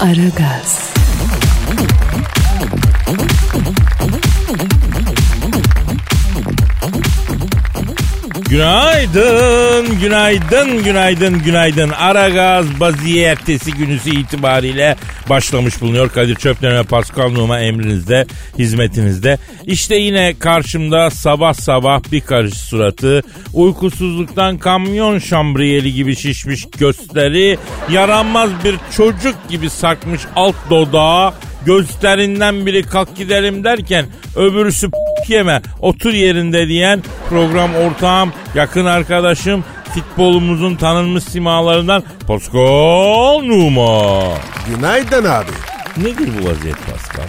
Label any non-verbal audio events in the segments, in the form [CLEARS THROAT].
Aragaz, Günaydın, günaydın, günaydın, günaydın. Aragaz Baziye ertesi günüsü itibariyle başlamış bulunuyor. Kadir Çöpten ve Pascal Numa emrinizde, hizmetinizde. İşte yine karşımda sabah sabah bir karış suratı, uykusuzluktan kamyon şambriyeli gibi şişmiş gösteri, yaranmaz bir çocuk gibi sarkmış alt dodağı, gösterinden biri kalk gidelim derken öbürüsü p- yeme otur yerinde diyen program ortağım yakın arkadaşım futbolumuzun tanınmış simalarından Pascal Numa. Günaydın abi. Nedir bu vaziyet Pascal?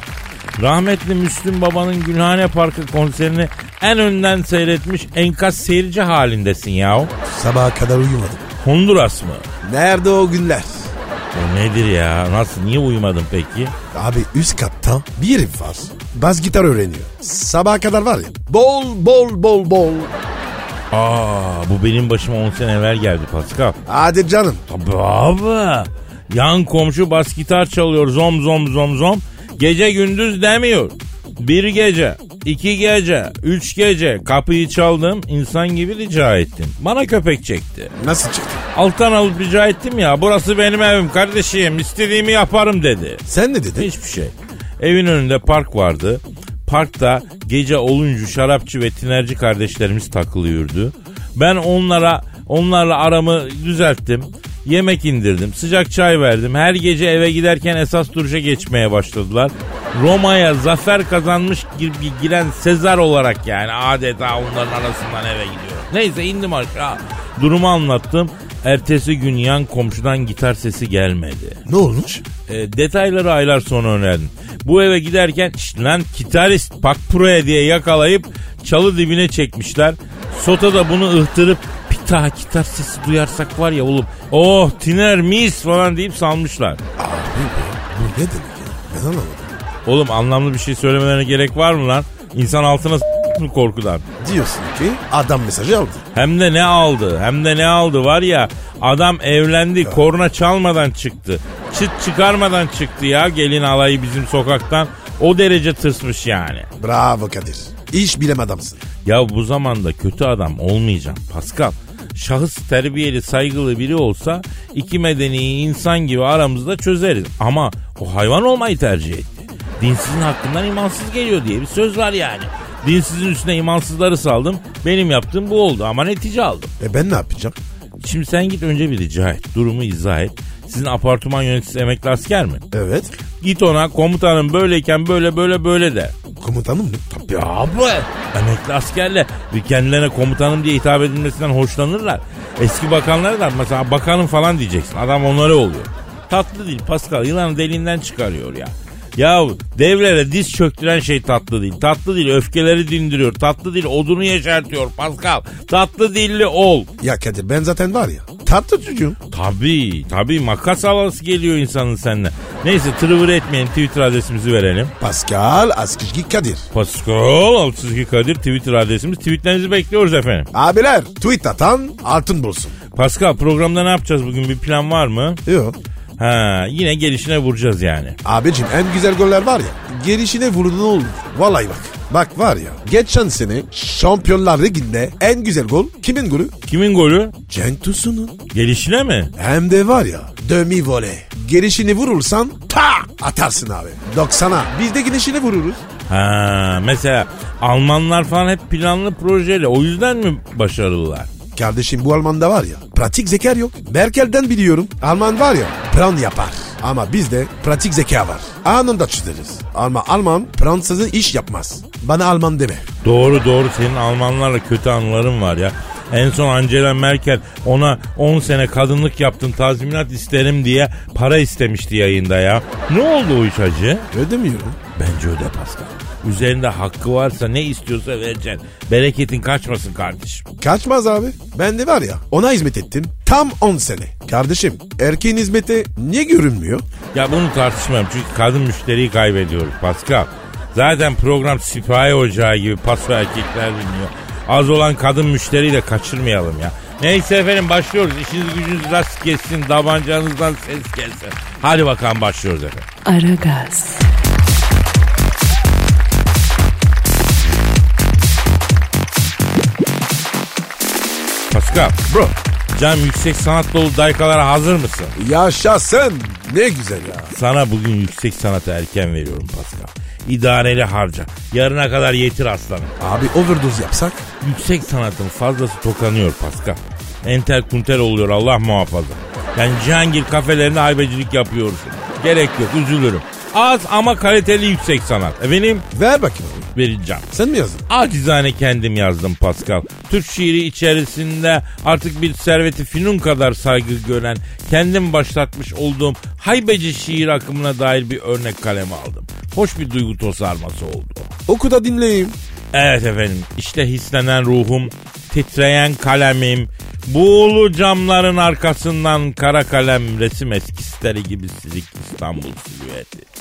Rahmetli Müslüm Baba'nın Gülhane Parkı konserini en önden seyretmiş enkaz seyirci halindesin ya. Sabaha kadar uyumadım. Honduras mı? Nerede o günler? O nedir ya? Nasıl? Niye uyumadın peki? Abi üst katta bir herif var. Bas gitar öğreniyor. Sabaha kadar var ya. Bol bol bol bol. Aa, bu benim başıma 10 sene evvel geldi Pascal. Hadi canım. Tabii abi. Yan komşu bas gitar çalıyor zom zom zom zom. Gece gündüz demiyor. Bir gece, iki gece, üç gece kapıyı çaldım insan gibi rica ettim. Bana köpek çekti. Nasıl çıktı? Alttan alıp rica ettim ya burası benim evim kardeşim istediğimi yaparım dedi. Sen ne dedin? Hiçbir şey. Evin önünde park vardı. Parkta gece olunca şarapçı ve tinerci kardeşlerimiz takılıyordu. Ben onlara onlarla aramı düzelttim. Yemek indirdim. Sıcak çay verdim. Her gece eve giderken esas duruşa geçmeye başladılar. Roma'ya zafer kazanmış gibi giren Sezar olarak yani adeta onların arasından eve gidiyorum. Neyse indim aşağı. Durumu anlattım. Ertesi gün yan komşudan gitar sesi gelmedi. Ne olmuş? E, detayları aylar sonra önerdim. Bu eve giderken "Şşt lan gitarist bak buraya diye yakalayıp çalı dibine çekmişler. Sota da bunu ıhtırıp daha gitar sesi duyarsak var ya oğlum oh tiner mis falan deyip salmışlar. Abi bu, bu ne demek ya? Ben anlamadım. Oğlum anlamlı bir şey söylemelerine gerek var mı lan? İnsan altına s- mı korkudan? Diyorsun ki adam mesajı aldı. Hem de ne aldı? Hem de ne aldı var ya adam evlendi korna çalmadan çıktı. Çıt çıkarmadan çıktı ya gelin alayı bizim sokaktan. O derece tırsmış yani. Bravo Kadir. İş bilem adamsın. Ya bu zamanda kötü adam olmayacaksın Pascal. Şahıs terbiyeli saygılı biri olsa iki medeni insan gibi aramızda çözeriz. Ama o hayvan olmayı tercih etti. Dinsizin hakkından imansız geliyor diye bir söz var yani. Dinsizin üstüne imansızları saldım. Benim yaptığım bu oldu ama netice aldım. E ben ne yapacağım? Şimdi sen git önce bir rica et. Durumu izah et. Sizin apartman yöneticisi emekli asker mi? Evet. Git ona komutanım böyleyken böyle böyle böyle de. Komutanım mı? Ya abi emekli askerle bir kendilerine komutanım diye hitap edilmesinden hoşlanırlar. Eski bakanlara da mesela bakanım falan diyeceksin. Adam onları oluyor. Tatlı değil Pascal yılanı deliğinden çıkarıyor ya. Ya devlere diz çöktüren şey tatlı değil. Tatlı değil öfkeleri dindiriyor. Tatlı değil odunu yeşertiyor Pascal. Tatlı dilli ol. Ya Kadir ben zaten var ya tatlı çocuğum. Tabii tabii makas havası geliyor insanın seninle. Neyse tırıvır etmeyin Twitter adresimizi verelim. Pascal Askışki Kadir. Pascal Altçizgi Kadir Twitter adresimiz. Tweetlerinizi bekliyoruz efendim. Abiler tweet atan altın bulsun. Pascal programda ne yapacağız bugün bir plan var mı? Yok. Ha yine gelişine vuracağız yani. Abicim en güzel goller var ya. Gelişine vurdu ne olur. Vallahi bak. Bak var ya. Geçen sene Şampiyonlar Ligi'nde en güzel gol kimin golü? Kimin golü? Cenk Tosun'un. Gelişine mi? Hem de var ya demi voley. Gelişini vurursan ta atarsın abi. 90'a biz de gelişini vururuz. Ha mesela Almanlar falan hep planlı projeli o yüzden mi başarılılar? Kardeşim bu Alman'da var ya pratik zeka yok. Merkel'den biliyorum. Alman var ya plan yapar. Ama bizde pratik zeka var. Anında çözeriz. Ama Alman Fransız'ın iş yapmaz. Bana Alman deme. Doğru doğru senin Almanlarla kötü anıların var ya. En son Angela Merkel ona 10 sene kadınlık yaptın tazminat isterim diye para istemişti yayında ya. Ne oldu o iş hacı? Ödemiyorum. Bence öde Pascal. Üzerinde hakkı varsa ne istiyorsa vereceksin. Bereketin kaçmasın kardeşim. Kaçmaz abi. Ben de var ya ona hizmet ettim. Tam 10 sene. Kardeşim erkeğin hizmeti niye görünmüyor? Ya bunu tartışmam çünkü kadın müşteriyi kaybediyoruz Pascal. Zaten program sipahi ocağı gibi paso erkekler dinliyor. Az olan kadın müşteriyi de kaçırmayalım ya. Neyse efendim başlıyoruz. İşiniz gücünüz rast gelsin. Tabancanızdan ses gelsin. Hadi bakalım başlıyoruz efendim. Aragaz, Pascal. Bro. Cam yüksek sanat dolu daykalara hazır mısın? Yaşasın. Ne güzel ya. Sana bugün yüksek sanatı erken veriyorum Pascal. İdareli harca. Yarına kadar yetir aslanım. Abi overdose yapsak? Yüksek sanatın fazlası tokanıyor Pascal. Entel kuntel oluyor Allah muhafaza. Yani Cihangir kafelerinde haybecilik yapıyoruz. Gerek yok üzülürüm. Az ama kaliteli yüksek sanat. Efendim Ver bakayım vereceğim. Sen mi yazdın? Acizane kendim yazdım Pascal. Türk şiiri içerisinde artık bir serveti finun kadar saygı gören, kendim başlatmış olduğum haybeci şiir akımına dair bir örnek kaleme aldım. Hoş bir duygu tosarması oldu. Oku da dinleyeyim. Evet efendim işte hislenen ruhum, titreyen kalemim, buğulu camların arkasından kara kalem resim eskisleri gibi silik İstanbul silüeti.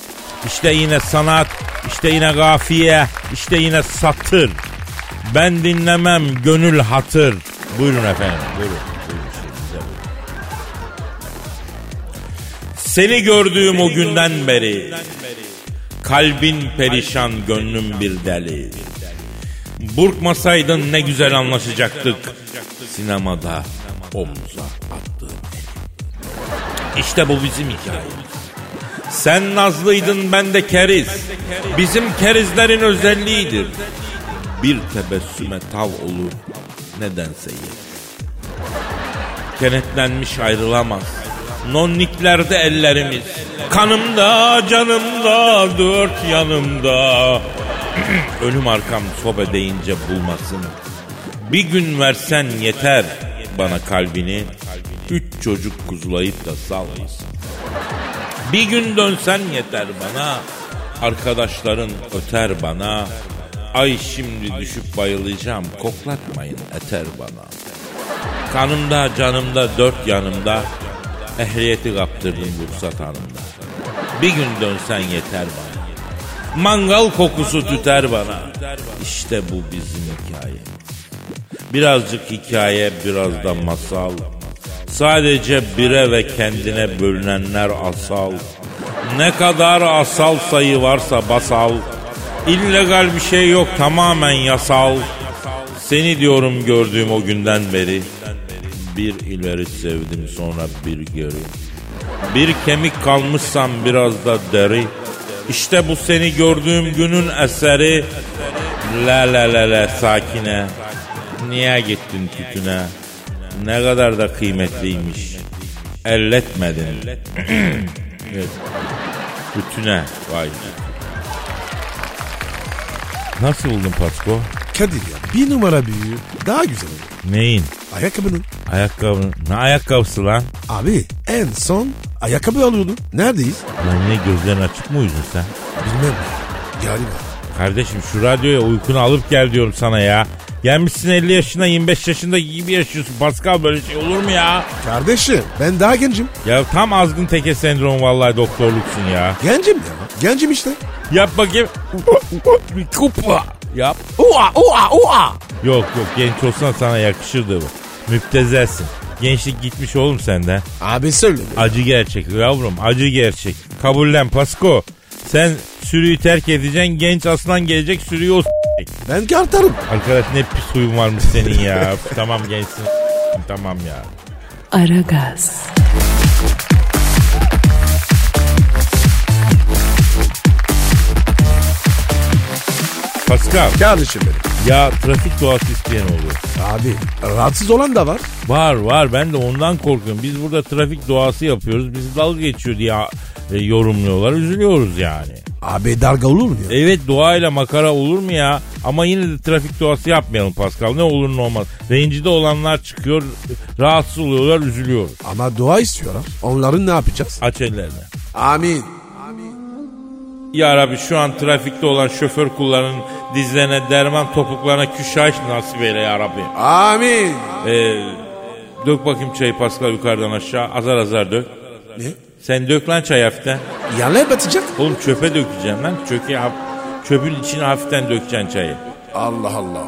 İşte yine sanat, işte yine gafiye, işte yine satır. Ben dinlemem gönül hatır. Buyurun efendim, buyurun. buyurun buyurun. Seni gördüğüm o günden beri Kalbin perişan gönlüm bir deli Burkmasaydın ne güzel anlaşacaktık Sinemada omza attığın. İşte bu bizim hikayemiz Sen nazlıydın ben de keriz Bizim kerizlerin özelliğidir Bir tebessüme tav olur Nedense yer kenetlenmiş ayrılamaz. Nonniklerde ellerimiz. Kanımda, canımda, dört yanımda. [CLEARS THROAT] Önüm arkam sobe deyince bulmasın. Bir gün versen yeter bana kalbini. Üç çocuk kuzulayıp da salmasın. Bir gün dönsen yeter bana. Arkadaşların öter bana. Ay şimdi düşüp bayılacağım. Koklatmayın eter bana. Kanımda, canımda, dört yanımda ehliyeti kaptırdım ruhsat hanımda. Bir gün dönsen yeter bana. Mangal kokusu tüter bana. İşte bu bizim hikaye. Birazcık hikaye, biraz da masal. Sadece bire ve kendine bölünenler asal. Ne kadar asal sayı varsa basal. İllegal bir şey yok tamamen yasal. Seni diyorum gördüğüm o günden beri. Bir ileri sevdim sonra bir geri. Bir kemik kalmışsam biraz da deri. İşte bu seni gördüğüm günün eseri. La la la la sakine. Niye gittin tütüne? Ne kadar da kıymetliymiş. Elletmedin. evet. Tütüne. Vay. Nasıl buldun Pasko? Kadir ya bir numara büyüğü daha güzel olur. Neyin? Ayakkabının. Ayakkabı. Ne ayakkabısı lan? Abi en son ayakkabı alıyordun. Neredeyiz? Lan yine gözlerin açık mı uyudun sen? Bilmem. Galiba. Kardeşim şu radyoya uykunu alıp gel diyorum sana ya. Gelmişsin 50 yaşında 25 yaşında gibi yaşıyorsun. Pascal böyle şey olur mu ya? Kardeşim ben daha gencim. Ya tam azgın teke sendromu vallahi doktorluksun ya. Gencim ya. Gencim işte. Yap bakayım. Kupa. Yap. Ua ua ua. Yok yok genç olsan sana yakışırdı bu. Müptezelsin. Gençlik gitmiş oğlum senden. Abi söyle. Acı gerçek yavrum acı gerçek. Kabullen Pasko. Sen sürüyü terk edeceksin genç aslan gelecek sürüyü o. Ben kartarım. Arkadaş ne pis huyun varmış senin ya. tamam gençsin. Tamam ya. Aragaz, Pascal Kardeşim benim. ya trafik doğası isteyen oluyor. Abi rahatsız olan da var. Var var ben de ondan korkuyorum. Biz burada trafik doğası yapıyoruz. Bizi dalga geçiyor diye e, yorumluyorlar. Üzülüyoruz yani. Abi dalga olur mu ya? Evet doğayla makara olur mu ya? Ama yine de trafik doğası yapmayalım Pascal. Ne olur ne olmaz. Rencide olanlar çıkıyor, rahatsız oluyorlar, üzülüyoruz. Ama dua istiyorlar. Onların ne yapacağız? Aç ellerini. Amin. Ya Rabbi şu an trafikte olan şoför kullarının dizlerine, derman topuklarına küşayiş nasip eyle ya Rabbi. Amin. Ee, dök bakayım çayı Pascal yukarıdan aşağı. Azar azar dök. Ne? Sen dök lan çay hafiften. Yerler batacak. Oğlum çöpe dökeceksin lan. Çöke, çöpün içine hafiften dökeceksin çayı. Allah Allah.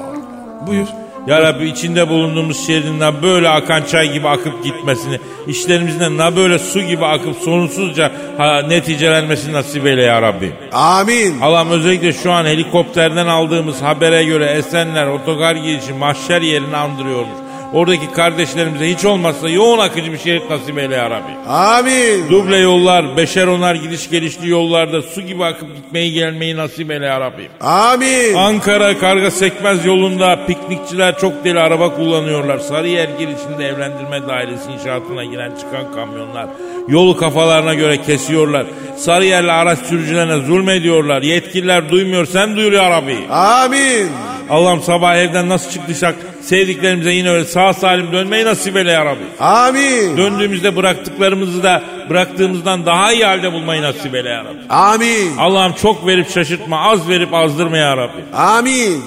Buyur. Ya Rabbi içinde bulunduğumuz şehrinden böyle akan çay gibi akıp gitmesini, işlerimizden na böyle su gibi akıp sonsuzca ha, neticelenmesini nasip eyle ya Rabbi. Amin. Allah'ım özellikle şu an helikopterden aldığımız habere göre Esenler otogar girişi mahşer yerini andırıyormuş. Oradaki kardeşlerimize hiç olmazsa yoğun akıcı bir şerit nasip eyle ya Rabbi. Amin. Duble yollar, beşer onar gidiş gelişli yollarda su gibi akıp gitmeyi gelmeyi nasip eyle ya Rabbi. Amin. Ankara Karga Sekmez yolunda piknikçiler çok deli araba kullanıyorlar. Sarıyer girişinde evlendirme dairesi inşaatına giren çıkan kamyonlar yolu kafalarına göre kesiyorlar. Sarıyer'le araç sürücülerine zulmediyorlar. Yetkililer duymuyor sen duyur ya Rabbi. Amin. Allah'ım sabah evden nasıl çıktıysak sevdiklerimize yine öyle sağ salim dönmeyi nasip eyle ya Rabbi. Amin. Döndüğümüzde bıraktıklarımızı da bıraktığımızdan daha iyi halde bulmayı nasip eyle ya Rabbi. Amin. Allah'ım çok verip şaşırtma, az verip azdırma ya Rabbi. Amin.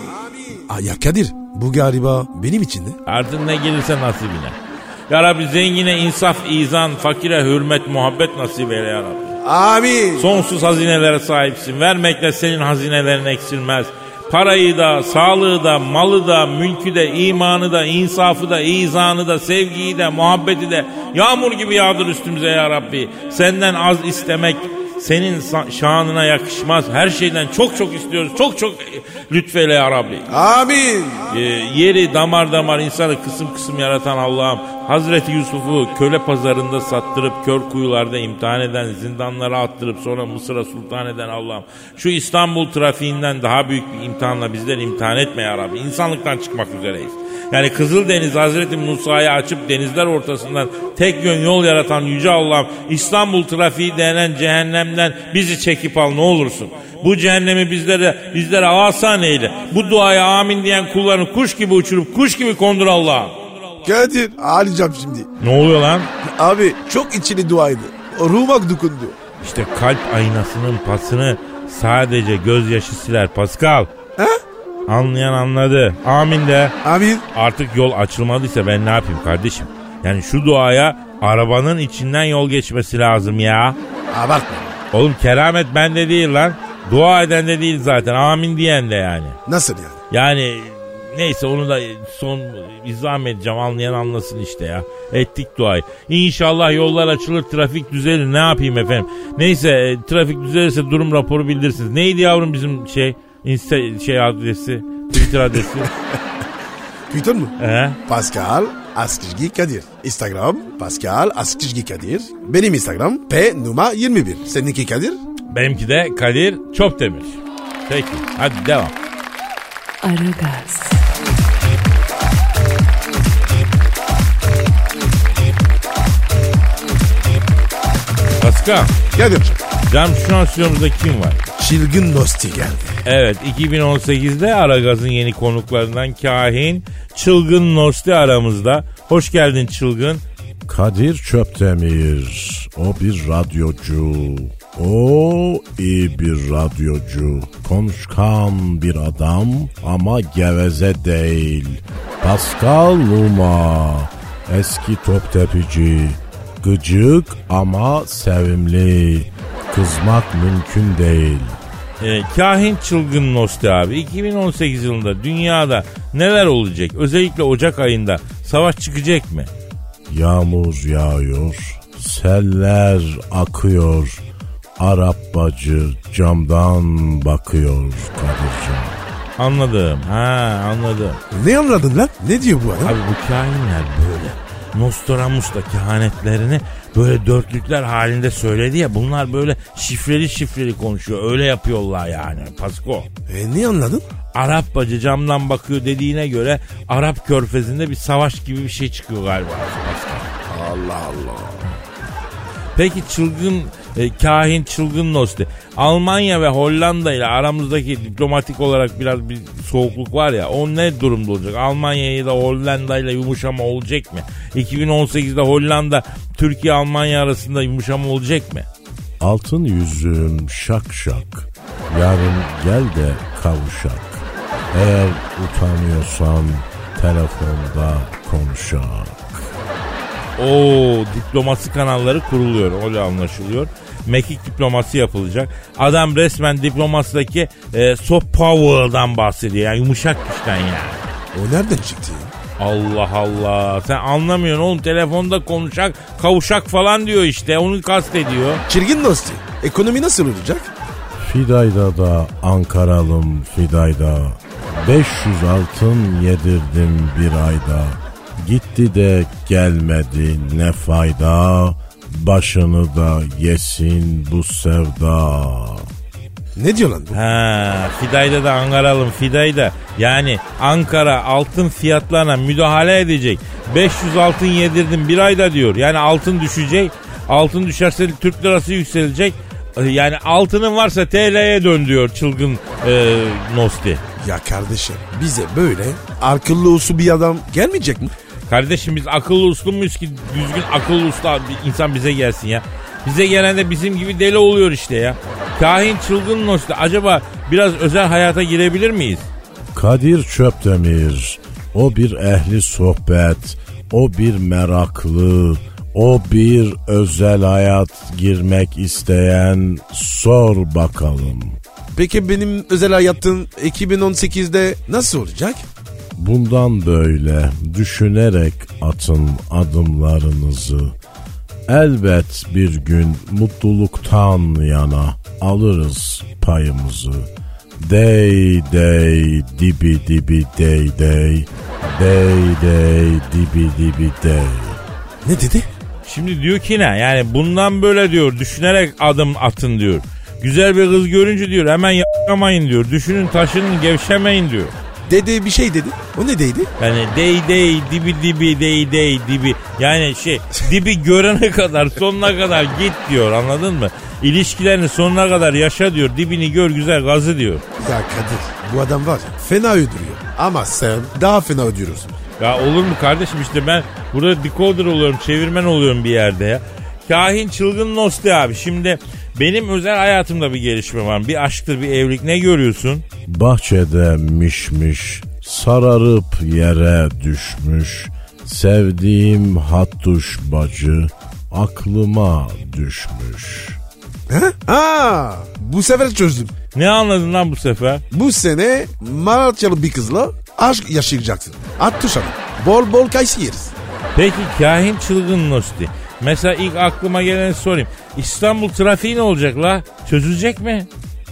Aa, ya Kadir bu galiba benim için de. Artık ne gelirse nasibine. Ya Rabbi zengine insaf, izan, fakire hürmet, muhabbet nasip eyle ya Rabbi. Amin. Sonsuz hazinelere sahipsin. Vermekle senin hazinelerin eksilmez. Parayı da, sağlığı da, malı da, mülkü de, imanı da, insafı da, izanı da, sevgiyi de, muhabbeti de yağmur gibi yağdır üstümüze ya Rabbi. Senden az istemek senin şanına yakışmaz. Her şeyden çok çok istiyoruz. Çok çok lütfeyle ya Rabbi. Amin. Ee, yeri damar damar insanı kısım kısım yaratan Allah'ım Hazreti Yusuf'u köle pazarında sattırıp kör kuyularda imtihan eden zindanlara attırıp sonra Mısır'a sultan eden Allah'ım şu İstanbul trafiğinden daha büyük bir imtihanla bizleri imtihan etme ya Rabbi insanlıktan çıkmak üzereyiz. Yani Kızıldeniz Hazreti Musa'yı açıp denizler ortasından tek yön yol yaratan Yüce Allah'ım İstanbul trafiği denen cehennemden bizi çekip al ne olursun. Bu cehennemi bizlere bizlere asan eyle. Bu duaya amin diyen kullarını kuş gibi uçurup kuş gibi kondur Allah'ım. Kadir ağlayacağım şimdi. Ne oluyor lan? Abi çok içini duaydı. Ruhuma dokundu. İşte kalp aynasının pasını sadece gözyaşı siler Pascal. He? Anlayan anladı. Amin de. Amin. Artık yol açılmadıysa ben ne yapayım kardeşim? Yani şu duaya arabanın içinden yol geçmesi lazım ya. Abartma. Oğlum keramet bende değil lan. Dua eden de değil zaten. Amin diyen de yani. Nasıl yani? Yani neyse onu da son izah edeceğim anlayan anlasın işte ya. Ettik duayı. İnşallah yollar açılır trafik düzelir ne yapayım efendim. Neyse e, trafik düzelirse durum raporu bildirsiniz. Neydi yavrum bizim şey insta şey adresi Twitter adresi. [LAUGHS] Twitter mı? He? Pascal Askışgi Kadir. Instagram Pascal Askışgi Kadir. Benim Instagram P numara 21. Seninki Kadir? Benimki de Kadir Çopdemir. Peki hadi devam. Aragaz, Pascal Kadir. cam şu an stüdyomuzda kim var? Çılgın Nosti geldi. Evet 2018'de Aragaz'ın yeni konuklarından Kahin Çılgın Nosti aramızda. Hoş geldin Çılgın. Kadir Çöptemir. O bir radyocu. O iyi bir radyocu. Konuşkan bir adam ama geveze değil. Pascal Numa. Eski top tepici. Gıcık ama sevimli. Kızmak mümkün değil. Ee, kahin çılgın Nosti abi 2018 yılında dünyada neler olacak? Özellikle Ocak ayında savaş çıkacak mı? Yağmur yağıyor, seller akıyor. Arap bacı camdan bakıyor Kadircan. Anladım. Ha anladım. Ne anladın lan? Ne diyor bu adam? Abi bu kahinler böyle. Nostradamus'la kehanetlerini böyle dörtlükler halinde söyledi ya bunlar böyle şifreli şifreli konuşuyor. Öyle yapıyorlar yani Pasko. E, ne anladın? Arap bacı camdan bakıyor dediğine göre Arap körfezinde bir savaş gibi bir şey çıkıyor galiba. Allah Allah. Peki çılgın e, kahin çılgın Nosti. Almanya ve Hollanda ile aramızdaki diplomatik olarak biraz bir soğukluk var ya o ne durumda olacak? Almanya ile Hollanda ile yumuşama olacak mı? 2018'de Hollanda Türkiye Almanya arasında yumuşama olacak mı? Altın yüzüm şak şak. Yarın gel de kavuşak. Eğer utanıyorsan telefonda konuşak. Oo diplomasi kanalları kuruluyor öyle anlaşılıyor. Mekik diplomasi yapılacak. Adam resmen diplomasideki e, soft power'dan bahsediyor. Yani yumuşak güçten yani. O nereden çıktı ya? Allah Allah. Sen anlamıyorsun oğlum. Telefonda konuşak, kavuşak falan diyor işte. Onu kastediyor. Çirgin dostu. Ekonomi nasıl olacak? Fidayda da Ankaralım Fidayda. 500 altın yedirdim bir ayda. Gitti de gelmedi ne fayda. Başını da yesin bu sevda. Ne diyor lan bu? Ha, Fidayda da Ankaralım Fidayda. Yani Ankara altın fiyatlarına müdahale edecek. 500 altın yedirdim bir ayda diyor. Yani altın düşecek. Altın düşerse Türk lirası yükselecek. E, Yani altının varsa TL'ye dön diyor çılgın e, Nosti. Ya kardeşim bize böyle akıllı uslu bir adam gelmeyecek mi? Kardeşim biz akıllı uslu muyuz ki düzgün akıllı uslu bir insan bize gelsin ya. Bize gelen de bizim gibi deli oluyor işte ya. Kahin çılgın Nosti acaba biraz özel hayata girebilir miyiz? Kadir Çöptemir, o bir ehli sohbet, o bir meraklı, o bir özel hayat girmek isteyen sor bakalım. Peki benim özel hayatım 2018'de nasıl olacak? Bundan böyle düşünerek atın adımlarınızı. Elbet bir gün mutluluktan yana alırız payımızı. Dey dey dibi dibi dey dey. Dey dey dibi dibi dey. Ne dedi? Şimdi diyor ki ne? Yani bundan böyle diyor düşünerek adım atın diyor. Güzel bir kız görünce diyor hemen yapamayın diyor. Düşünün taşının gevşemeyin diyor. Dedi bir şey dedi. O ne dedi? Yani dey dey dibi dibi dey dey dibi. Yani şey dibi görene kadar sonuna kadar git diyor anladın mı? İlişkilerini sonuna kadar yaşa diyor. Dibini gör güzel gazı diyor. Ya Kadir bu adam var ya fena öldürüyor. Ama sen daha fena ödüyorsun. Ya olur mu kardeşim işte ben burada decoder oluyorum çevirmen oluyorum bir yerde ya. Kahin çılgın Nosti abi şimdi benim özel hayatımda bir gelişme var. Bir aşktır bir evlilik ne görüyorsun? Bahçede mişmiş, sararıp yere düşmüş. Sevdiğim hattuş bacı aklıma düşmüş. Ha? Aa, bu sefer çözdüm. Ne anladın lan bu sefer? Bu sene Malatyalı bir kızla aşk yaşayacaksın. At tuşa. Bol bol kayısı yeriz. Peki kahin çılgın Nosti. Mesela ilk aklıma geleni sorayım. İstanbul trafiği ne olacak la? Çözülecek mi?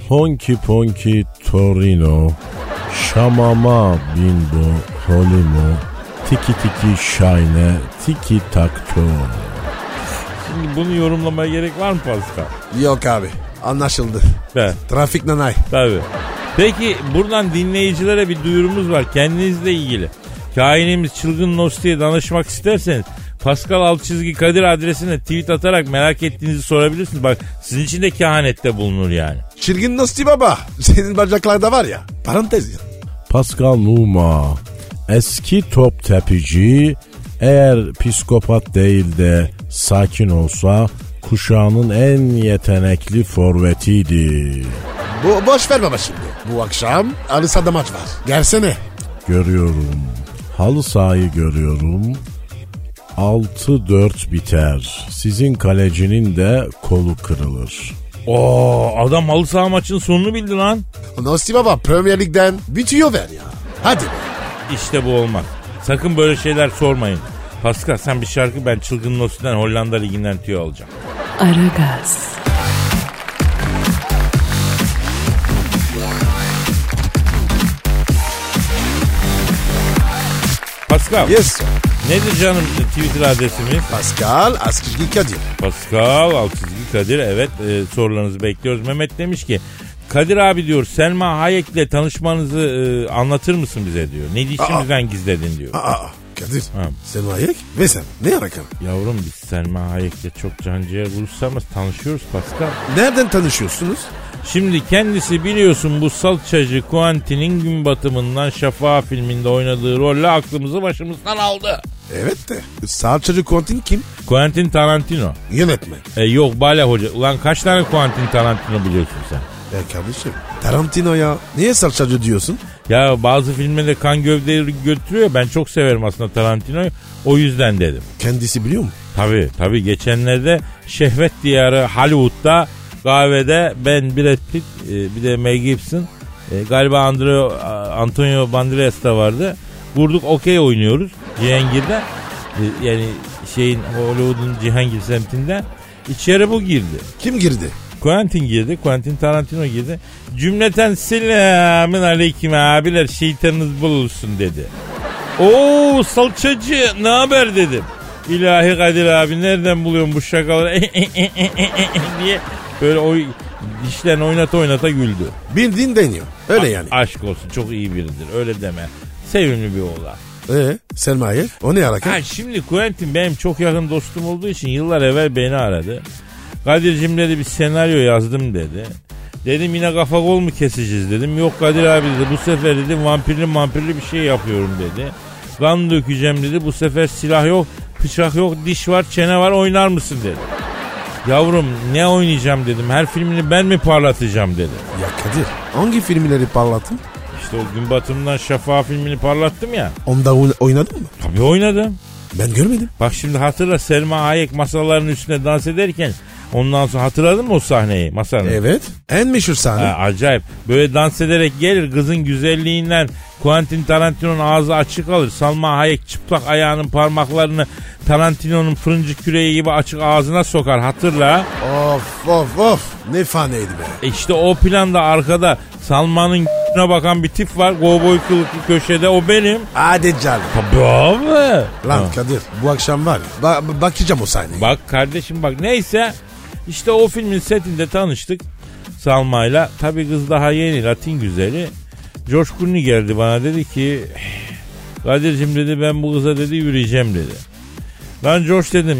Honky ponky Torino, Şamama bimbo Holimo, Tiki tiki şayne, tiki takto. Şimdi bunu yorumlamaya gerek var mı Pascal? Yok abi anlaşıldı. Be. Trafik nanay. Tabii. Peki buradan dinleyicilere bir duyurumuz var kendinizle ilgili. Kainimiz Çılgın Nosti'ye danışmak isterseniz Pascal alt çizgi Kadir adresine tweet atarak merak ettiğinizi sorabilirsiniz. Bak sizin için de kehanette bulunur yani. Çirgin Nosti baba. [LAUGHS] Senin bacaklarda var ya. Parantez ya. Pascal Numa, eski top tepici, eğer psikopat değil de sakin olsa kuşağının en yetenekli forvetiydi. Bu boş ver baba şimdi. Bu akşam Alisa'da maç var. Gelsene. Görüyorum. Halı sahayı görüyorum. 6-4 biter. Sizin kalecinin de kolu kırılır. Oo adam halı saha maçının sonunu bildi lan. Nosti baba Premier Lig'den bir tüyo ver ya. Hadi be. İşte bu olmaz. Sakın böyle şeyler sormayın. Pascal sen bir şarkı ben Çılgın Nosti'den Hollanda Ligi'nden tüyo alacağım. Aragaz, Pascal Yes sir. Nedir canım Twitter adresimiz? Pascal Askizgi Kadir. Pascal Altçizgi Kadir evet e, sorularınızı bekliyoruz. Mehmet demiş ki Kadir abi diyor Selma Hayek'le tanışmanızı e, anlatır mısın bize diyor. Ne işimizden gizledin diyor. Aa, Kadir Ha. Selma Hayek ve sen ne alaka? Yavrum biz Selma Hayek'le çok canciğer buluşsamız tanışıyoruz Pascal. Nereden tanışıyorsunuz? Şimdi kendisi biliyorsun bu salçacı Quentin'in gün batımından Şafak filminde oynadığı rolle aklımızı başımızdan aldı. Evet de salçacı Quentin kim? Quentin Tarantino. Yönetmen. E yok Bale Hoca. Ulan kaç tane Quentin Tarantino biliyorsun sen? Ya kardeşim Tarantino ya niye salçacı diyorsun? Ya bazı filmlerde kan gövdeleri götürüyor. Ben çok severim aslında Tarantino'yu. O yüzden dedim. Kendisi biliyor mu? Tabii tabii geçenlerde Şehvet Diyarı Hollywood'da kahvede ben Brad Pitt e, bir de Mel Gibson e, galiba Andrea, Antonio Banderas da vardı. Vurduk okey oynuyoruz Cihangir'de. E, yani şeyin Hollywood'un Cihangir semtinde. İçeri bu girdi. Kim girdi? Quentin girdi. Quentin Tarantino girdi. Cümleten selamün aleyküm abiler şeytanınız bulursun dedi. Oo salçacı ne haber dedim. İlahi Kadir abi nereden buluyorsun bu şakaları diye böyle o dişlerini oynata oynata güldü. Bildiğin deniyor. Öyle yani. Aşk olsun çok iyi biridir öyle deme. Sevimli bir oğlan. Ee, Selma Hayek o ne alaka? Ha şimdi Quentin benim çok yakın dostum olduğu için yıllar evvel beni aradı. Kadir'cim dedi bir senaryo yazdım dedi. Dedim yine kafa kol mu keseceğiz dedim. Yok Kadir abi dedi bu sefer dedim vampirli vampirli bir şey yapıyorum dedi. Kan dökeceğim dedi bu sefer silah yok bıçak yok diş var çene var oynar mısın dedi. Yavrum ne oynayacağım dedim her filmini ben mi parlatacağım dedi. Ya Kadir hangi filmleri parlatın? İşte o gün batımından Şafak filmini parlattım ya. Onda oyn- oynadın mı? Tabii oynadım. Ben görmedim. Bak şimdi hatırla Selma Hayek masaların üstünde dans ederken ondan sonra hatırladın mı o sahneyi masanın? Evet. En meşhur sahne. Ha, acayip. Böyle dans ederek gelir kızın güzelliğinden Quentin Tarantino'nun ağzı açık alır. Salma Hayek çıplak ayağının parmaklarını Tarantino'nun fırıncı küreği gibi açık ağzına sokar hatırla. Of of of. Ne faneydi be. E işte o planda arkada Salman'ın bakan bir tip var. Kovboy kılıklı köşede o benim. Hadi canım. Tabii abi. Lan Ha. Kadir bu akşam var ya. ba- bakacağım o sahneye. Bak kardeşim bak neyse işte o filmin setinde tanıştık Salma'yla. Tabi kız daha yeni Latin güzeli. George Clooney geldi bana dedi ki Kadir'cim dedi ben bu kıza dedi yürüyeceğim dedi. Lan George dedim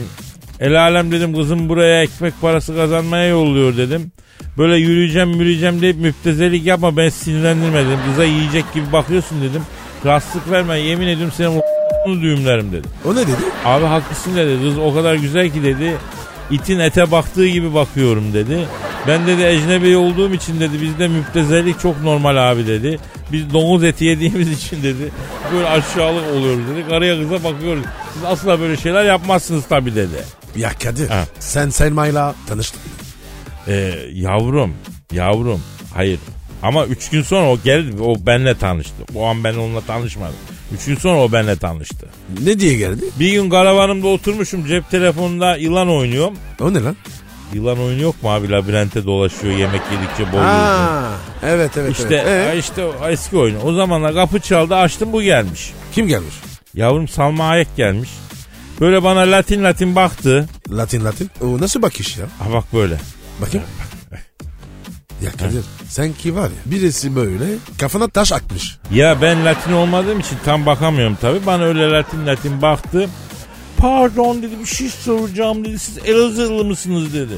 el alem dedim kızım buraya ekmek parası kazanmaya yolluyor dedim. Böyle yürüyeceğim yürüyeceğim deyip müptezelik yapma ben sinirlendirme dedim. Kıza yiyecek gibi bakıyorsun dedim. Rahatsızlık verme yemin ediyorum senin o [LAUGHS] düğümlerim dedi. O ne dedi? Abi haklısın dedi. Kız o kadar güzel ki dedi. İtin ete baktığı gibi bakıyorum dedi. Ben dedi ecnebi olduğum için dedi bizde müptezellik çok normal abi dedi. Biz domuz eti yediğimiz için dedi. Böyle aşağılık oluyoruz dedi. Karıya kıza bakıyoruz. Siz asla böyle şeyler yapmazsınız tabi dedi. Ya Kadir Ha. sen Selma'yla tanıştın. Ee, yavrum, yavrum. Hayır. Ama üç gün sonra o geldi. O benle tanıştı. O an ben onunla tanışmadım. Üç gün sonra o benle tanıştı. Ne diye geldi? Bir gün karavanımda oturmuşum cep telefonunda yılan oynuyorum. O ne lan? Yılan oyunu yok mu abi labirente dolaşıyor yemek yedikçe. Aa, evet evet İşte evet. Ee, işte eski oyunu. O zamanlar kapı çaldı açtım bu gelmiş. kim gelmiş? Yavrum Salma Hayek gelmiş. Böyle bana Latin Latin baktı. Latin Latin. O nasıl bakış ya? Ha bak böyle. Bakayım. [LAUGHS] Ya Kadir sen ki var ya birisi böyle kafana taş atmış. Ya ben Latin olmadığım için tam bakamıyorum tabi. Bana öyle Latin Latin baktı. Pardon dedi bir şey soracağım dedi. Siz Elazığlı mısınız dedi.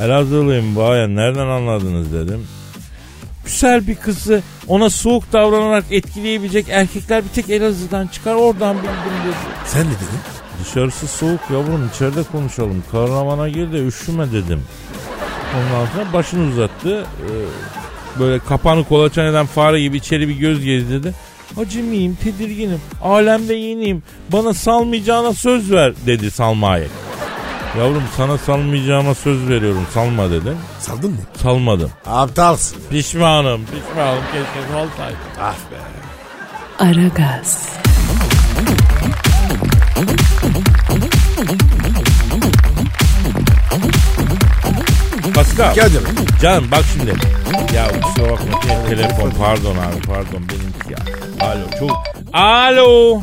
Elazığlıyım bayan nereden anladınız dedim. Güzel bir kızı ona soğuk davranarak etkileyebilecek erkekler bir tek Elazığ'dan çıkar oradan bildim dedi. Sen ne dedin? Dışarısı soğuk yavrum içeride konuşalım. Kahramana gir de üşüme dedim. Ondan sonra başını uzattı. Ee, böyle kapanı kolaçan eden fare gibi içeri bir göz gezdirdi. Acemiyim, tedirginim, alemde yeniyim. Bana salmayacağına söz ver dedi Salma Hayek. Yavrum sana salmayacağıma söz veriyorum salma dedim. Saldın mı? Salmadım. Aptalsın. Pişmanım, pişmanım keşke salsaydım. Ah be. Aragaz, Pascal. Gel canım. Canım bak şimdi. Ya kusura bakma te- telefon pardon abi pardon benimki ya. Alo çok. Alo.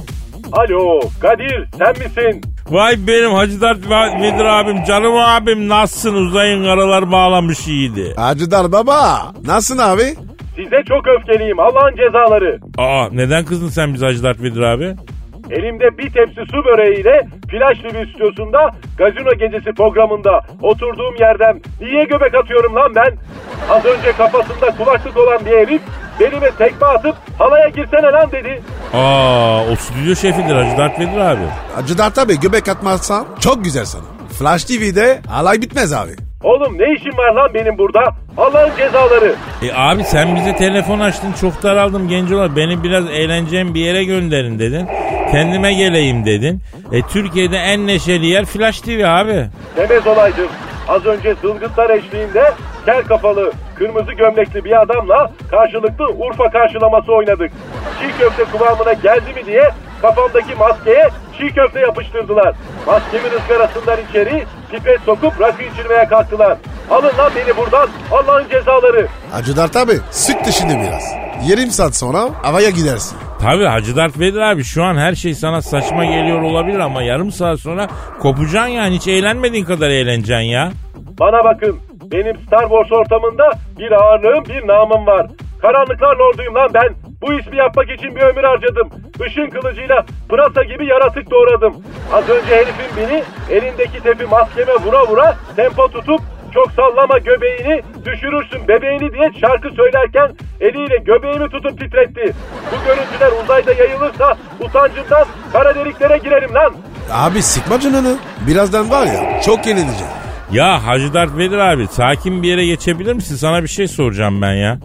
Alo Kadir sen misin? Vay benim Hacı Dert Vedir abim canım abim nasılsın uzayın karalar bağlamış iyiydi. Hacıdar baba. Nasılsın abi? Size çok öfkeliyim Allah'ın cezaları. Aa neden kızdın sen bize Hacı Dert Vedir abi? Elimde bir tepsi su böreğiyle Flash TV stüdyosunda gazino gecesi programında oturduğum yerden niye göbek atıyorum lan ben? Az önce kafasında kulaklık olan bir herif belime tekme atıp halaya girsene lan dedi. Aa o stüdyo şefidir Hacı Dert Vedir abi. Hacı Dert abi göbek atmazsan çok güzel sana. Flash TV'de alay bitmez abi. Oğlum ne işin var lan benim burada? Allah'ın cezaları. E abi sen bize telefon açtın çok daraldım genç olarak beni biraz eğleneceğim bir yere gönderin dedin. Kendime geleyim dedin. E Türkiye'de en neşeli yer Flash TV abi. Demez olaydım. Az önce zılgıtlar eşliğinde kel kafalı, kırmızı gömlekli bir adamla karşılıklı Urfa karşılaması oynadık. Çiğ köfte kıvamına geldi mi diye kafamdaki maskeye çiğ köfte yapıştırdılar. Maskemin ızgarasından içeri pipet sokup rakı içirmeye kalktılar. Alın lan beni buradan Allah'ın cezaları. Hacı Dert abi sık dişini biraz. Yarım saat sonra havaya gidersin. Tabi Hacı Dert Vedir abi şu an her şey sana saçma geliyor olabilir ama yarım saat sonra kopacaksın yani hiç eğlenmediğin kadar eğleneceksin ya. Bana bakın benim Star Wars ortamında bir ağırlığım bir namım var. Karanlıklar lorduyum lan ben. Bu ismi yapmak için bir ömür harcadım. Işın kılıcıyla pırasa gibi yaratık doğradım. Az önce herifin beni elindeki tepi maskeme vura vura tempo tutup çok sallama göbeğini düşürürsün bebeğini diye şarkı söylerken eliyle göbeğimi tutup titretti. Bu görüntüler uzayda yayılırsa utancımdan kara deliklere girerim lan. Abi sıkma canını. Birazdan var ya çok yenilecek. Ya Hacı Dert Vedir abi sakin bir yere geçebilir misin? Sana bir şey soracağım ben ya.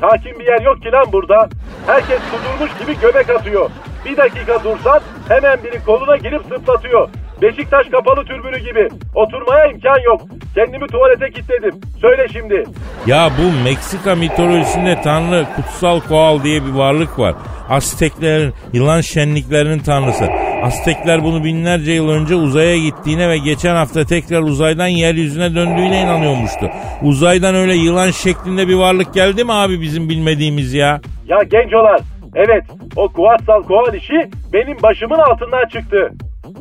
Sakin bir yer yok ki lan burada. Herkes kudurmuş gibi göbek atıyor. Bir dakika dursan hemen biri koluna girip zıplatıyor. Beşiktaş kapalı türbünü gibi. Oturmaya imkan yok. Kendimi tuvalete kilitledim. Söyle şimdi. Ya bu Meksika mitolojisinde tanrı kutsal koal diye bir varlık var. Azteklerin yılan şenliklerinin tanrısı. Aztekler bunu binlerce yıl önce uzaya gittiğine ve geçen hafta tekrar uzaydan yeryüzüne döndüğüne inanıyormuştu. Uzaydan öyle yılan şeklinde bir varlık geldi mi abi bizim bilmediğimiz ya? Ya gencolar. Evet o kuvatsal koal işi benim başımın altından çıktı.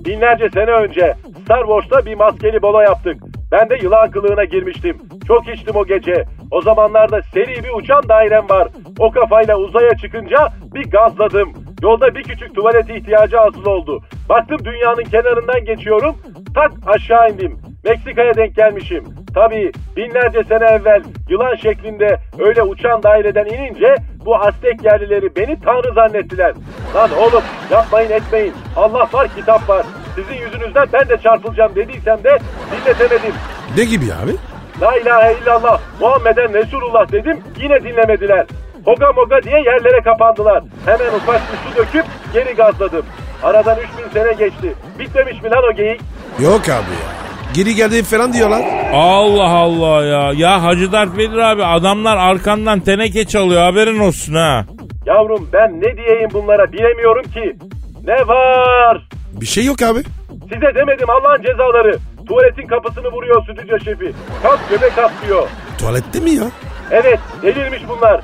Binlerce sene önce Star Wars'ta bir maskeli bolo yaptık. Ben de yılan kılığına girmiştim. Çok içtim o gece. O zamanlarda seri bir uçan dairem var. O kafayla uzaya çıkınca bir gazladım. Yolda bir küçük tuvalet ihtiyacı hasıl oldu. Baktım dünyanın kenarından geçiyorum. Tak aşağı indim. Meksika'ya denk gelmişim. Tabii binlerce sene evvel yılan şeklinde öyle uçan daireden inince bu Aztek yerlileri beni tanrı zannettiler. Lan oğlum yapmayın etmeyin. Allah var kitap var. Sizin yüzünüzden ben de çarpılacağım dediysem de dinletemedim. Ne gibi abi? La ilahe illallah Muhammeden Resulullah dedim yine dinlemediler. Hoga moga diye yerlere kapandılar. Hemen ufak bir su döküp geri gazladım. Aradan 3000 sene geçti. Bitmemiş mi lan o geyik? Yok abi ya. Geri geldi falan diyorlar. Allah Allah ya. Ya Hacı Dert Vedir abi adamlar arkandan teneke çalıyor haberin olsun ha. Yavrum ben ne diyeyim bunlara bilemiyorum ki. Ne var? Bir şey yok abi. Size demedim Allah'ın cezaları. Tuvaletin kapısını vuruyor stüdyo şefi. Kalk göbek at diyor. Tuvalette mi ya? Evet delirmiş bunlar.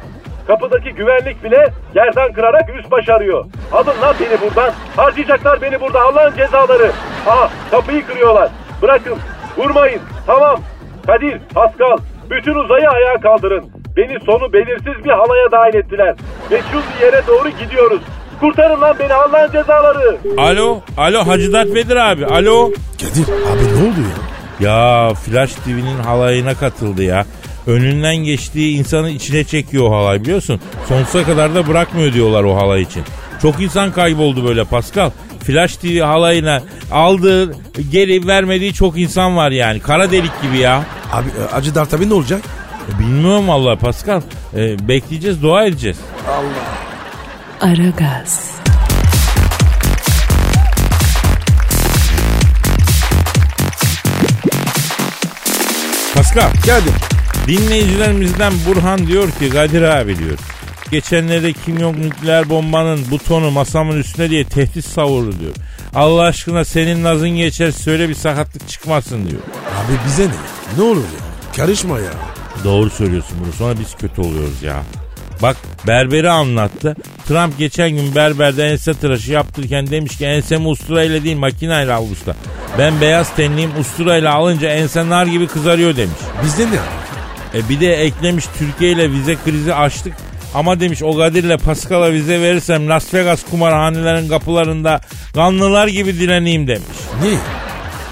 Kapıdaki güvenlik bile yerden kırarak üst baş arıyor. Alın lan beni buradan. Harcayacaklar beni burada Allah'ın cezaları. Aha kapıyı kırıyorlar. Bırakın. Vurmayın. Tamam. Kadir, Pascal. Bütün uzayı ayağa kaldırın. Beni sonu belirsiz bir halaya dahil ettiler. Meçhul bir yere doğru gidiyoruz. Kurtarın lan beni Allah'ın cezaları. Alo, alo Hacı Dert Vedir abi, alo. Kadir abi ne oldu ya? Ya Flash TV'nin halayına katıldı ya. Önünden geçtiği insanı içine çekiyor o halay biliyorsun. Sonsuza kadar da bırakmıyor diyorlar o halay için. Çok insan kayboldu böyle Pascal. Flash TV halayına aldığı geri vermediği çok insan var yani. Kara delik gibi ya. Abi e, Hacı Dert abi ne olacak? E, bilmiyorum vallahi Pascal. E, bekleyeceğiz dua edeceğiz. Aragaz, Pascal Geldim. dinleyicilerimizden Burhan diyor ki Kadir abi diyor. Geçenlerde Kim Jong nükleer bombanın butonu masamın üstüne diye tehdit savurdu diyor. Allah aşkına senin nazın geçer söyle bir sakatlık çıkmasın diyor. Abi bize ne? Ne olur ya? Karışma ya. Doğru söylüyorsun bunu sonra biz kötü oluyoruz ya. Bak berberi anlattı. Trump geçen gün berberde ense tıraşı yaptırırken demiş ki ensemi usturayla değil makinayla al usta. Ben beyaz tenliyim usturayla alınca ense nar gibi kızarıyor demiş. Bizde ne? E bir de eklemiş Türkiye ile vize krizi açtık. Ama demiş o Kadir'le Pascal'a vize verirsem Las Vegas kumarhanelerin kapılarında kanlılar gibi dileneyim demiş. Niye?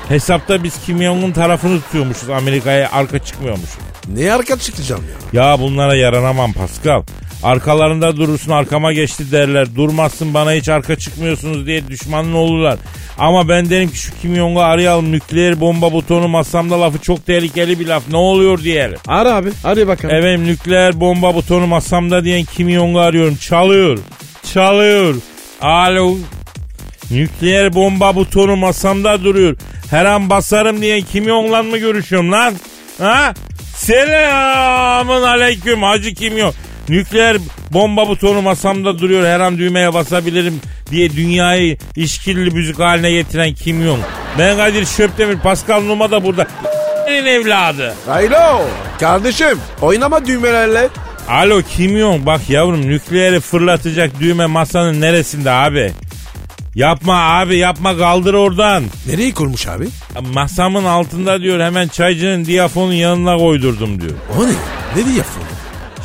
Hesapta biz Kim Jong'un tarafını tutuyormuşuz. Amerika'ya arka çıkmıyormuşuz. Neye arka çıkacağım ya? Ya bunlara yaranamam Pascal. Arkalarında durursun arkama geçti derler. Durmazsın bana hiç arka çıkmıyorsunuz diye düşmanın olurlar. Ama ben derim ki şu Kim Jong'u arayalım. Nükleer bomba butonu masamda lafı çok tehlikeli bir laf. Ne oluyor diyelim. Ara abi. Hadi bakalım. Efendim nükleer bomba butonu masamda diyen Kim Jong'u arıyorum. Çalıyor. Çalıyor. Alo. Nükleer bomba butonu masamda duruyor. Her an basarım diyen Kim Jong'la mı görüşüyorum lan? Ha? Selamın aleyküm Hacı Kim Jong. Nükleer bomba butonu masamda duruyor. Her an düğmeye basabilirim diye dünyayı işkilli müzik haline getiren Kim Jong. Ben Kadir Şöptemir, Pascal Numa da burada. evladı. Alo. Kardeşim oynama düğmelerle. Alo Kim Jong bak yavrum nükleeri fırlatacak düğme masanın neresinde abi? Yapma abi yapma kaldır oradan. Nereye kurmuş abi? Masamın altında diyor hemen çaycının diyafonun yanına koydurdum diyor. O ne? Ne yapıyor?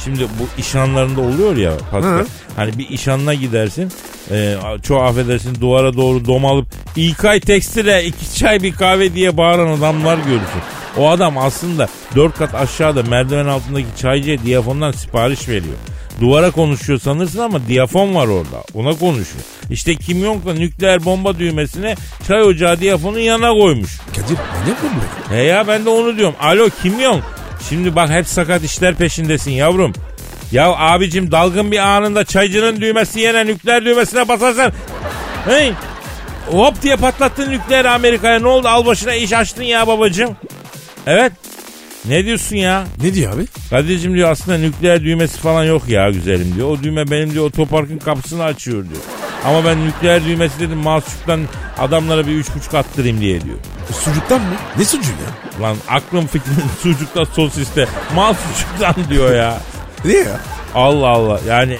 Şimdi bu işanlarında oluyor ya Pascal. Hı. Hani bir işanına gidersin. E, çoğu affedersin duvara doğru domalıp İlkay Tekstil'e iki çay bir kahve diye bağıran adamlar görürsün. O adam aslında dört kat aşağıda merdiven altındaki çaycıya diyafondan sipariş veriyor. Duvara konuşuyor sanırsın ama diyafon var orada. Ona konuşuyor. İşte Kim Jong da nükleer bomba düğmesine çay ocağı diyafonun yanına koymuş. Kadir mı bu? He ya ben de onu diyorum. Alo Kim Jong. Şimdi bak hep sakat işler peşindesin yavrum. Ya abicim dalgın bir anında çaycının düğmesi yerine nükleer düğmesine basarsan. Hey hop diye patlattın nükleer Amerika'ya ne oldu al başına iş açtın ya babacım. Evet ne diyorsun ya? Ne diyor abi? Kadir'cim diyor aslında nükleer düğmesi falan yok ya güzelim diyor. O düğme benim diyor otoparkın kapısını açıyor diyor. Ama ben nükleer düğmesi dedim mahsuptan adamlara bir üç buçuk attırayım diye diyor. Sucuktan mı? Ne sucuğu ya? Lan aklım fikrim [LAUGHS] sucukta sosiste mal sucuktan diyor ya. Niye ya? Allah Allah yani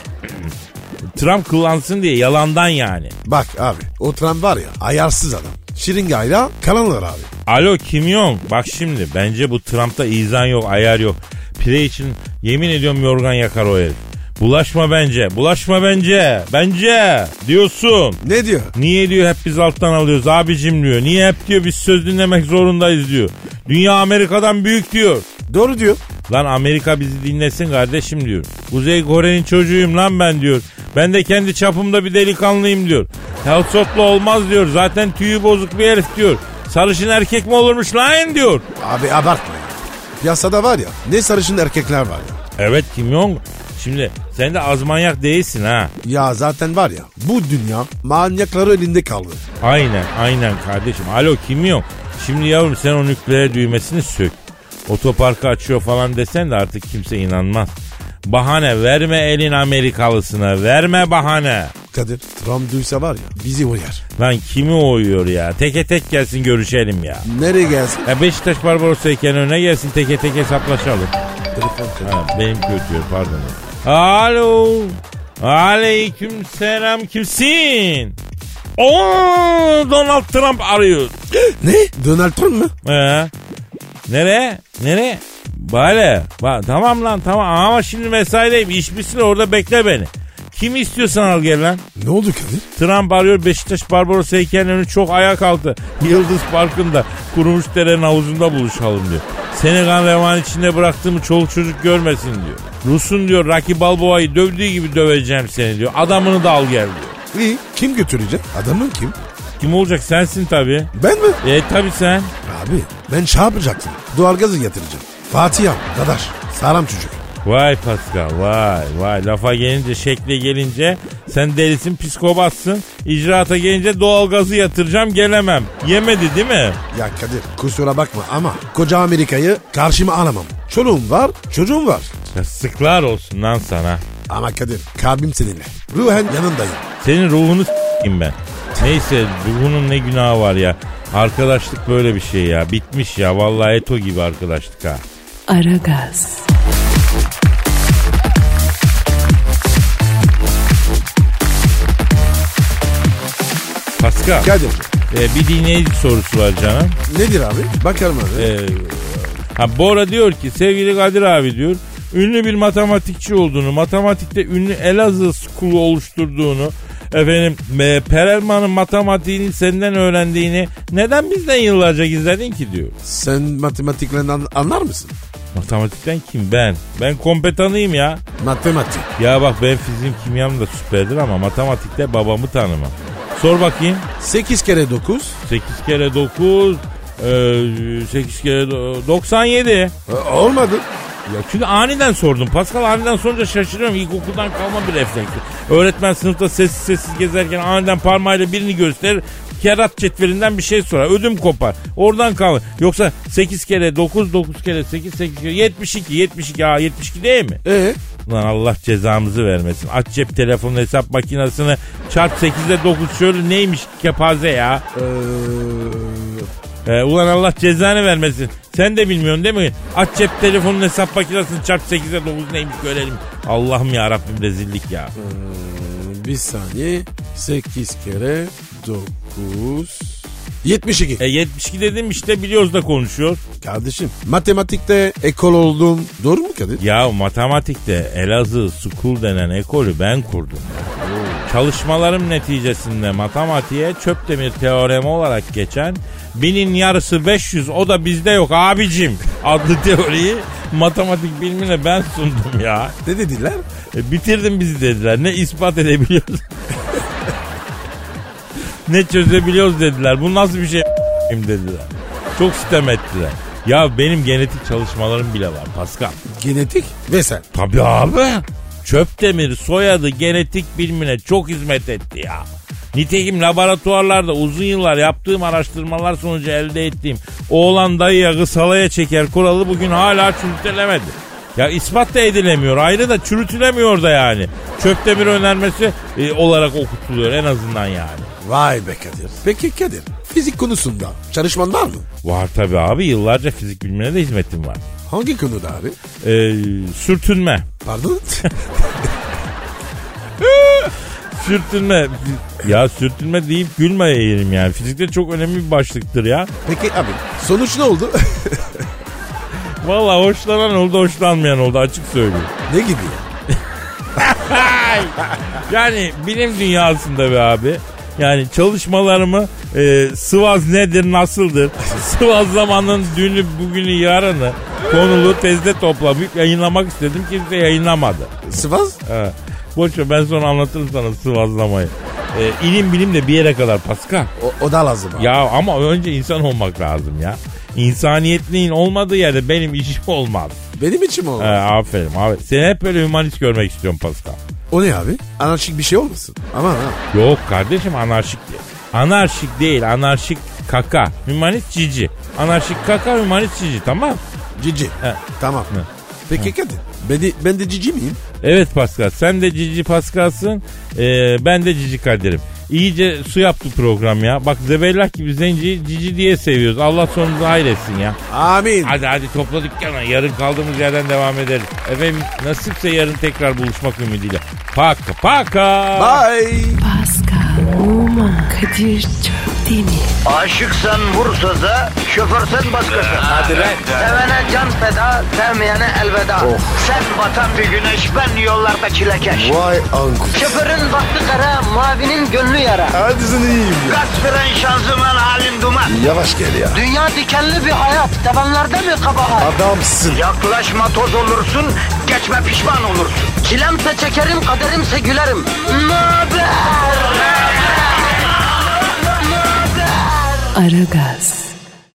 [CLEARS THROAT] Trump kullansın diye yalandan yani. Bak abi o Trump var ya ayarsız adam. Şiringayla kalanlar abi. Alo Kim Jong bak şimdi bence bu Trump'ta izan yok ayar yok. Pire için yemin ediyorum yorgan yakar o herif. Bulaşma bence bulaşma bence bence diyorsun. Ne diyor? Niye diyor hep biz alttan alıyoruz abicim diyor. Niye hep diyor biz söz dinlemek zorundayız diyor. Dünya Amerika'dan büyük diyor. Doğru diyor. Lan Amerika bizi dinlesin kardeşim diyor. Kuzey Kore'nin çocuğuyum lan ben diyor. Ben de kendi çapımda bir delikanlıyım diyor. Helsotlu olmaz diyor. Zaten tüyü bozuk bir herif diyor. Sarışın erkek mi olurmuş lan diyor. Abi abartma ya. Piyasada var ya ne sarışın erkekler var ya. Evet Kim Jong. Şimdi sen de az manyak değilsin ha. Ya zaten var ya bu dünya manyakları elinde kaldı. Aynen aynen kardeşim. Alo Kim Jong. Şimdi yavrum sen o nükleer düğmesini sök. Otoparkı açıyor falan desen de artık kimse inanmaz. Bahane verme elin Amerikalısına verme bahane. Kadir Trump duysa var ya bizi uyar. Lan kimi oyuyor ya? Teke tek gelsin görüşelim ya. Nereye gelsin? Ya Beşiktaş Barbaros'tayken öne gelsin teke tek hesaplaşalım. Telefon. Ha, benim kötüyor pardon. Alo. Aleyküm selam kimsin? Oo Donald Trump arıyor. [GASPS] Ne? Donald Trump mı? Ee, nereye? Nereye? Bale. Ba tamam lan tamam ama şimdi mesaideyim. İş bitsin orada bekle beni. Kim istiyorsan al gel lan. Ne oldu Kadir? Trump arıyor Beşiktaş Barbaros heykelinin önü çok ayak altı. Yıldız Parkı'nda kurumuş derenin havuzunda buluşalım diyor. Seni kan revan içinde bıraktığımı çoluk çocuk görmesin diyor. Rus'un diyor Rocky Balboa'yı dövdüğü gibi döveceğim seni diyor. Adamını da al gel diyor. İyi. Kim götürecek? Adamın kim? Kim olacak sensin tabi. Ben mi? E tabi sen. Abi ben şey yapacaktım. Doğalgazı yatıracağım. Fatih abi, Dadaş. Sağlam çocuk. Vay Pascal vay vay lafa gelince şekle gelince sen delisin psikopatsın icraata gelince doğalgazı yatıracağım gelemem yemedi değil mi? Ya Kadir kusura bakma ama koca Amerika'yı karşıma alamam. Çoluğum var, çocuğum var. Ya sıklar olsun lan sana Ama Kadir kalbim seninle. Ruhen yanındayım. senin ruhunu s**eyim ben. Neyse ruhunun ne günahı var ya arkadaşlık böyle bir şey ya bitmiş ya vallahi eto gibi arkadaşlık ha. Aragaz, Pascal Kadir e, bir dinleyici sorusu var canım. nedir abi? Bakalım abi. Ee, ha Bora diyor ki sevgili Kadir abi diyor ünlü bir matematikçi olduğunu, matematikte ünlü Elazığ School'u oluşturduğunu, efendim e, Perelman'ın matematiğini senden öğrendiğini neden bizden yıllarca gizledin ki diyor. Sen matematiklerden an- anlar mısın? Matematikten kim? Ben. Ben kompetanıyım ya. Matematik. Ya bak ben fiziğim kimyam da süperdir ama matematikte babamı tanımam. Sor bakayım. 8 kere 9. 8 kere 9, 8 kere do- 97. E, olmadı. Ya çünkü aniden sordum. Pascal aniden sorunca şaşırıyorum. İlkokuldan kalma bir refleks. Öğretmen sınıfta sessiz sessiz gezerken aniden parmağıyla birini gösterir. Kerat cetvelinden bir şey sorar. Ödüm kopar. Oradan kalır. Yoksa 8 kere 9, 9 kere 8, 8 kere 72, 72. Aa 72 değil mi? E Lan Allah cezamızı vermesin. Aç cep telefonu hesap makinesini çarp 8'de 9 şöyle neymiş kepaze ya. Ee, Ee, ulan Allah cezanı vermesin. Sen de bilmiyorsun değil mi? Aç cep telefonun hesap makinesini çarp 8'e 9 neymiş görelim. Allah'ım ya Rabbim rezillik ya. bir saniye. 8 kere 9. 72. E 72 dedim işte biliyoruz da konuşuyor. Kardeşim matematikte ekol oldum. Doğru mu Kadir? Ya matematikte Elazığ School denen ekolü ben kurdum. Çalışmalarım neticesinde matematiğe Çöpdemir teoremi olarak geçen binin yarısı 500 o da bizde yok abicim adlı teoriyi matematik bilimine ben sundum ya. Ne dediler? E, bitirdin bizi dediler. Ne ispat edebiliyoruz. [LAUGHS] ne çözebiliyoruz dediler. Bu nasıl bir şey dediler. Çok sitem ettiler. Ya benim genetik çalışmalarım bile var Pascal. Genetik ve sen. Tabii abi. Çöptemir soyadı genetik bilimine çok hizmet etti ya. Nitekim laboratuvarlarda uzun yıllar yaptığım araştırmalar sonucu elde ettiğim oğlan dayıya kısalaya çeker kuralı bugün hala çürütülemedi. Ya ispat da edilemiyor ayrı da çürütülemiyor da yani. Çöptemir önermesi e, olarak okutuluyor en azından yani. Vay be Kadir. Peki Kadir fizik konusunda çalışman var mı? Var tabii abi yıllarca fizik bilimine de hizmetim var. Hangi konuda abi? Ee, sürtünme. Pardon? [LAUGHS] Sürtünme. Ya sürtünme deyip gülme yerim yani. Fizikte çok önemli bir başlıktır ya. Peki abi sonuç ne oldu? [LAUGHS] Vallahi hoşlanan oldu hoşlanmayan oldu açık söyleyeyim. ne gibi ya? Yani bilim dünyasında be abi. Yani çalışmalarımı e, Sıvaz nedir nasıldır? [LAUGHS] Sıvaz zamanın dünü bugünü yarını konulu tezde toplayıp yayınlamak istedim. Kimse yayınlamadı. Sıvaz? Ha. Boş ver ben sonra anlatırım sana sıvazlamayı. E, ilim bilim de bir yere kadar Pascal. O, o da lazım abi. Ya ama önce insan olmak lazım ya. İnsaniyetliğin olmadığı yerde benim işim olmaz. Benim için mi oldu? He, aferin abi. Seni hep böyle humanist görmek istiyorum Pascal. O ne abi? Anarşik bir şey olmasın? Aman ha. Yok kardeşim anarşik değil. Anarşik değil anarşik kaka. Humanist cici. Anarşik kaka humanist cici tamam. Cici. He. Tamam. He. Peki Kadir ben de, ben de cici miyim? Evet Pascal sen de cici Pascal'sın. Ee, ben de cici Kadir'im. İyice su yaptı program ya. Bak zebellak gibi zenci cici diye seviyoruz. Allah sonunuzu hayretsin ya. Amin. Hadi hadi topla dükkanı. Yarın kaldığımız yerden devam ederiz. Efendim nasipse yarın tekrar buluşmak ümidiyle. Paka paka. Bye. Pascal, Oman, Kadir çok değil mi? Aşıksan vursa da, şoförsen başkasın. Hadi lan. Sevene can feda, sevmeyene elveda. Sen batan bir güneş, ben yollarda çilekeş. Vay anku. Şoförün baktı kara, mavinin gönlü yara. Hadi sen iyiyim ya. Kasperen şanzıman halin duman. Yavaş gel ya. Dünya dikenli bir hayat, sevenlerde mi kabahar? Adamsın. Yaklaşma toz olursun, geçme pişman olursun. Çilemse çekerim, kaderimse gülerim. Möber! Aragaz.